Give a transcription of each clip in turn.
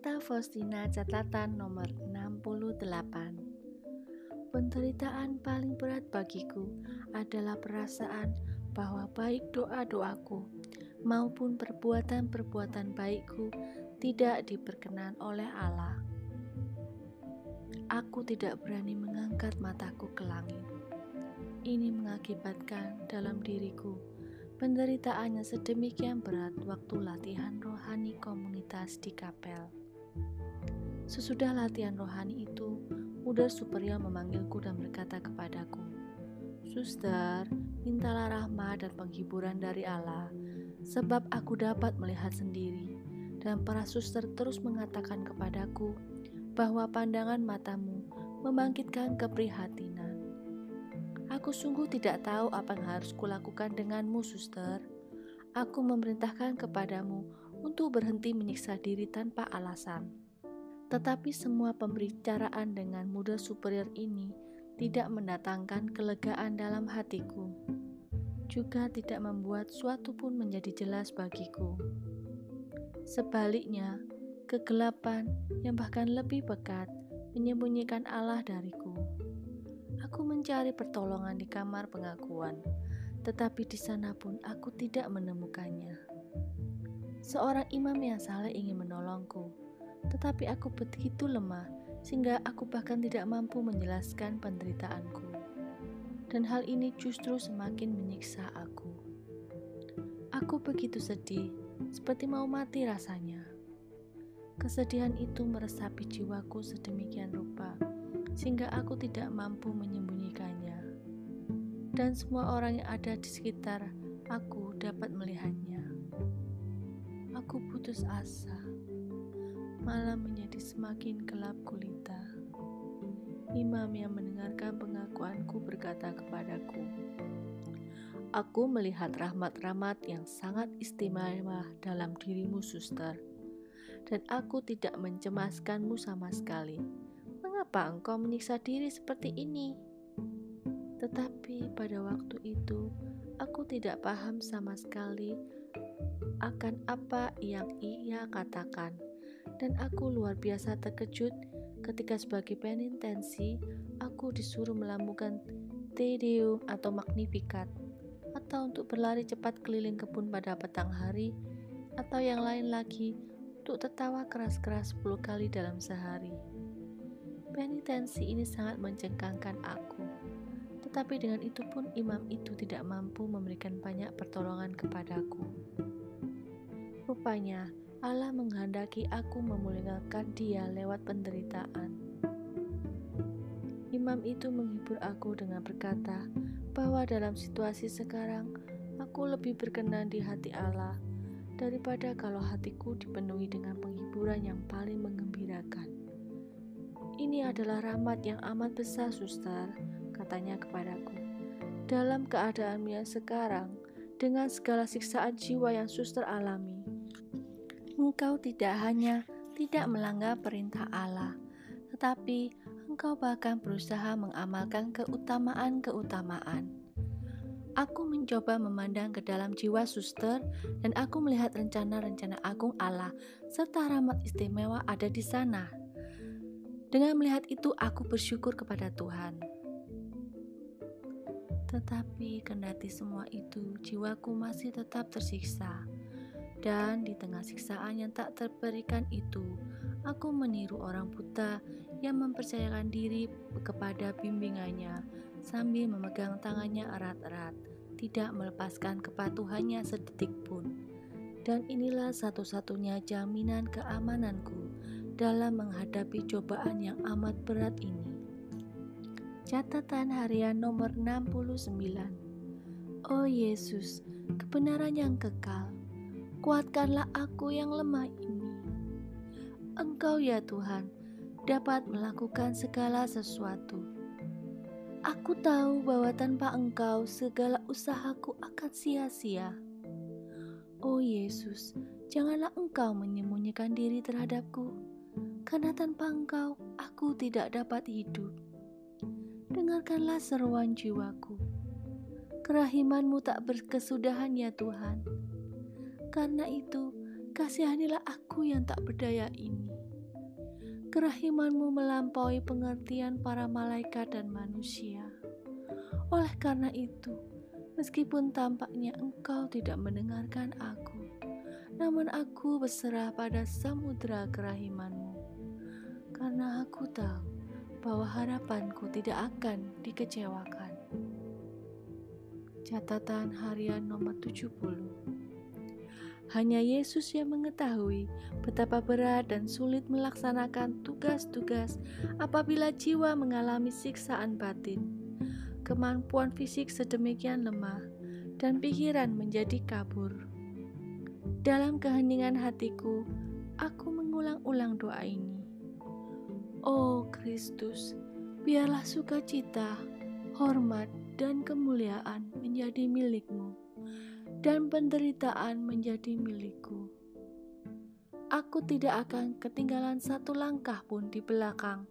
Santa Faustina catatan nomor 68 Penderitaan paling berat bagiku adalah perasaan bahwa baik doa-doaku maupun perbuatan-perbuatan baikku tidak diperkenan oleh Allah. Aku tidak berani mengangkat mataku ke langit. Ini mengakibatkan dalam diriku penderitaannya sedemikian berat waktu latihan rohani komunitas di kapel. Sesudah latihan rohani itu, Udar superior memanggilku dan berkata kepadaku, Suster, mintalah rahmat dan penghiburan dari Allah, sebab aku dapat melihat sendiri. Dan para suster terus mengatakan kepadaku bahwa pandangan matamu membangkitkan keprihatinan. Aku sungguh tidak tahu apa yang harus kulakukan denganmu, suster. Aku memerintahkan kepadamu untuk berhenti menyiksa diri tanpa alasan. Tetapi semua pembicaraan dengan muda superior ini tidak mendatangkan kelegaan dalam hatiku, juga tidak membuat suatu pun menjadi jelas bagiku. Sebaliknya, kegelapan yang bahkan lebih pekat menyembunyikan Allah dariku. Aku mencari pertolongan di kamar pengakuan, tetapi di sana pun aku tidak menemukannya. Seorang imam yang salah ingin menolongku, tetapi aku begitu lemah sehingga aku bahkan tidak mampu menjelaskan penderitaanku. Dan hal ini justru semakin menyiksa aku. Aku begitu sedih, seperti mau mati rasanya. Kesedihan itu meresapi jiwaku sedemikian rupa, sehingga aku tidak mampu menyembunyikannya. Dan semua orang yang ada di sekitar aku dapat melihatnya. Aku putus asa malah menjadi semakin gelap gulita. Imam yang mendengarkan pengakuanku berkata kepadaku, Aku melihat rahmat-rahmat yang sangat istimewa dalam dirimu, suster, dan aku tidak mencemaskanmu sama sekali. Mengapa engkau menyiksa diri seperti ini? Tetapi pada waktu itu, aku tidak paham sama sekali akan apa yang ia katakan dan aku luar biasa terkejut ketika sebagai penitensi aku disuruh melambungkan Te Deum atau Magnificat atau untuk berlari cepat keliling kebun pada petang hari atau yang lain lagi untuk tertawa keras-keras 10 kali dalam sehari. Penitensi ini sangat mencengkangkan aku. Tetapi dengan itu pun imam itu tidak mampu memberikan banyak pertolongan kepadaku. Rupanya, Allah menghendaki aku memuliakan Dia lewat penderitaan. Imam itu menghibur aku dengan berkata bahwa dalam situasi sekarang aku lebih berkenan di hati Allah daripada kalau hatiku dipenuhi dengan penghiburan yang paling mengembirakan. Ini adalah rahmat yang amat besar, suster, katanya kepadaku. Dalam keadaanmu yang sekarang, dengan segala siksaan jiwa yang suster alami, engkau tidak hanya tidak melanggar perintah Allah, tetapi engkau bahkan berusaha mengamalkan keutamaan-keutamaan. Aku mencoba memandang ke dalam jiwa suster dan aku melihat rencana-rencana agung Allah serta rahmat istimewa ada di sana. Dengan melihat itu aku bersyukur kepada Tuhan. Tetapi kendati semua itu, jiwaku masih tetap tersiksa dan di tengah siksaan yang tak terberikan itu, aku meniru orang buta yang mempercayakan diri kepada bimbingannya sambil memegang tangannya erat-erat, tidak melepaskan kepatuhannya sedetik pun. Dan inilah satu-satunya jaminan keamananku dalam menghadapi cobaan yang amat berat ini. Catatan harian nomor 69 Oh Yesus, kebenaran yang kekal, kuatkanlah aku yang lemah ini. Engkau ya Tuhan, dapat melakukan segala sesuatu. Aku tahu bahwa tanpa Engkau segala usahaku akan sia-sia. Oh Yesus, janganlah Engkau menyembunyikan diri terhadapku, karena tanpa Engkau aku tidak dapat hidup. Dengarkanlah seruan jiwaku. Kerahimanmu tak berkesudahan ya Tuhan karena itu, kasihanilah aku yang tak berdaya ini. Kerahimanmu melampaui pengertian para malaikat dan manusia. Oleh karena itu, meskipun tampaknya engkau tidak mendengarkan aku, namun aku berserah pada samudera kerahimanmu. Karena aku tahu bahwa harapanku tidak akan dikecewakan. Catatan harian nomor 70 hanya Yesus yang mengetahui betapa berat dan sulit melaksanakan tugas-tugas apabila jiwa mengalami siksaan batin. Kemampuan fisik sedemikian lemah dan pikiran menjadi kabur. Dalam keheningan hatiku, aku mengulang-ulang doa ini. Oh Kristus, biarlah sukacita, hormat, dan kemuliaan menjadi milikmu dan penderitaan menjadi milikku. Aku tidak akan ketinggalan satu langkah pun di belakang,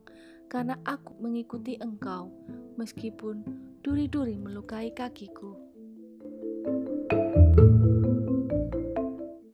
karena aku mengikuti engkau, meskipun duri-duri melukai kakiku.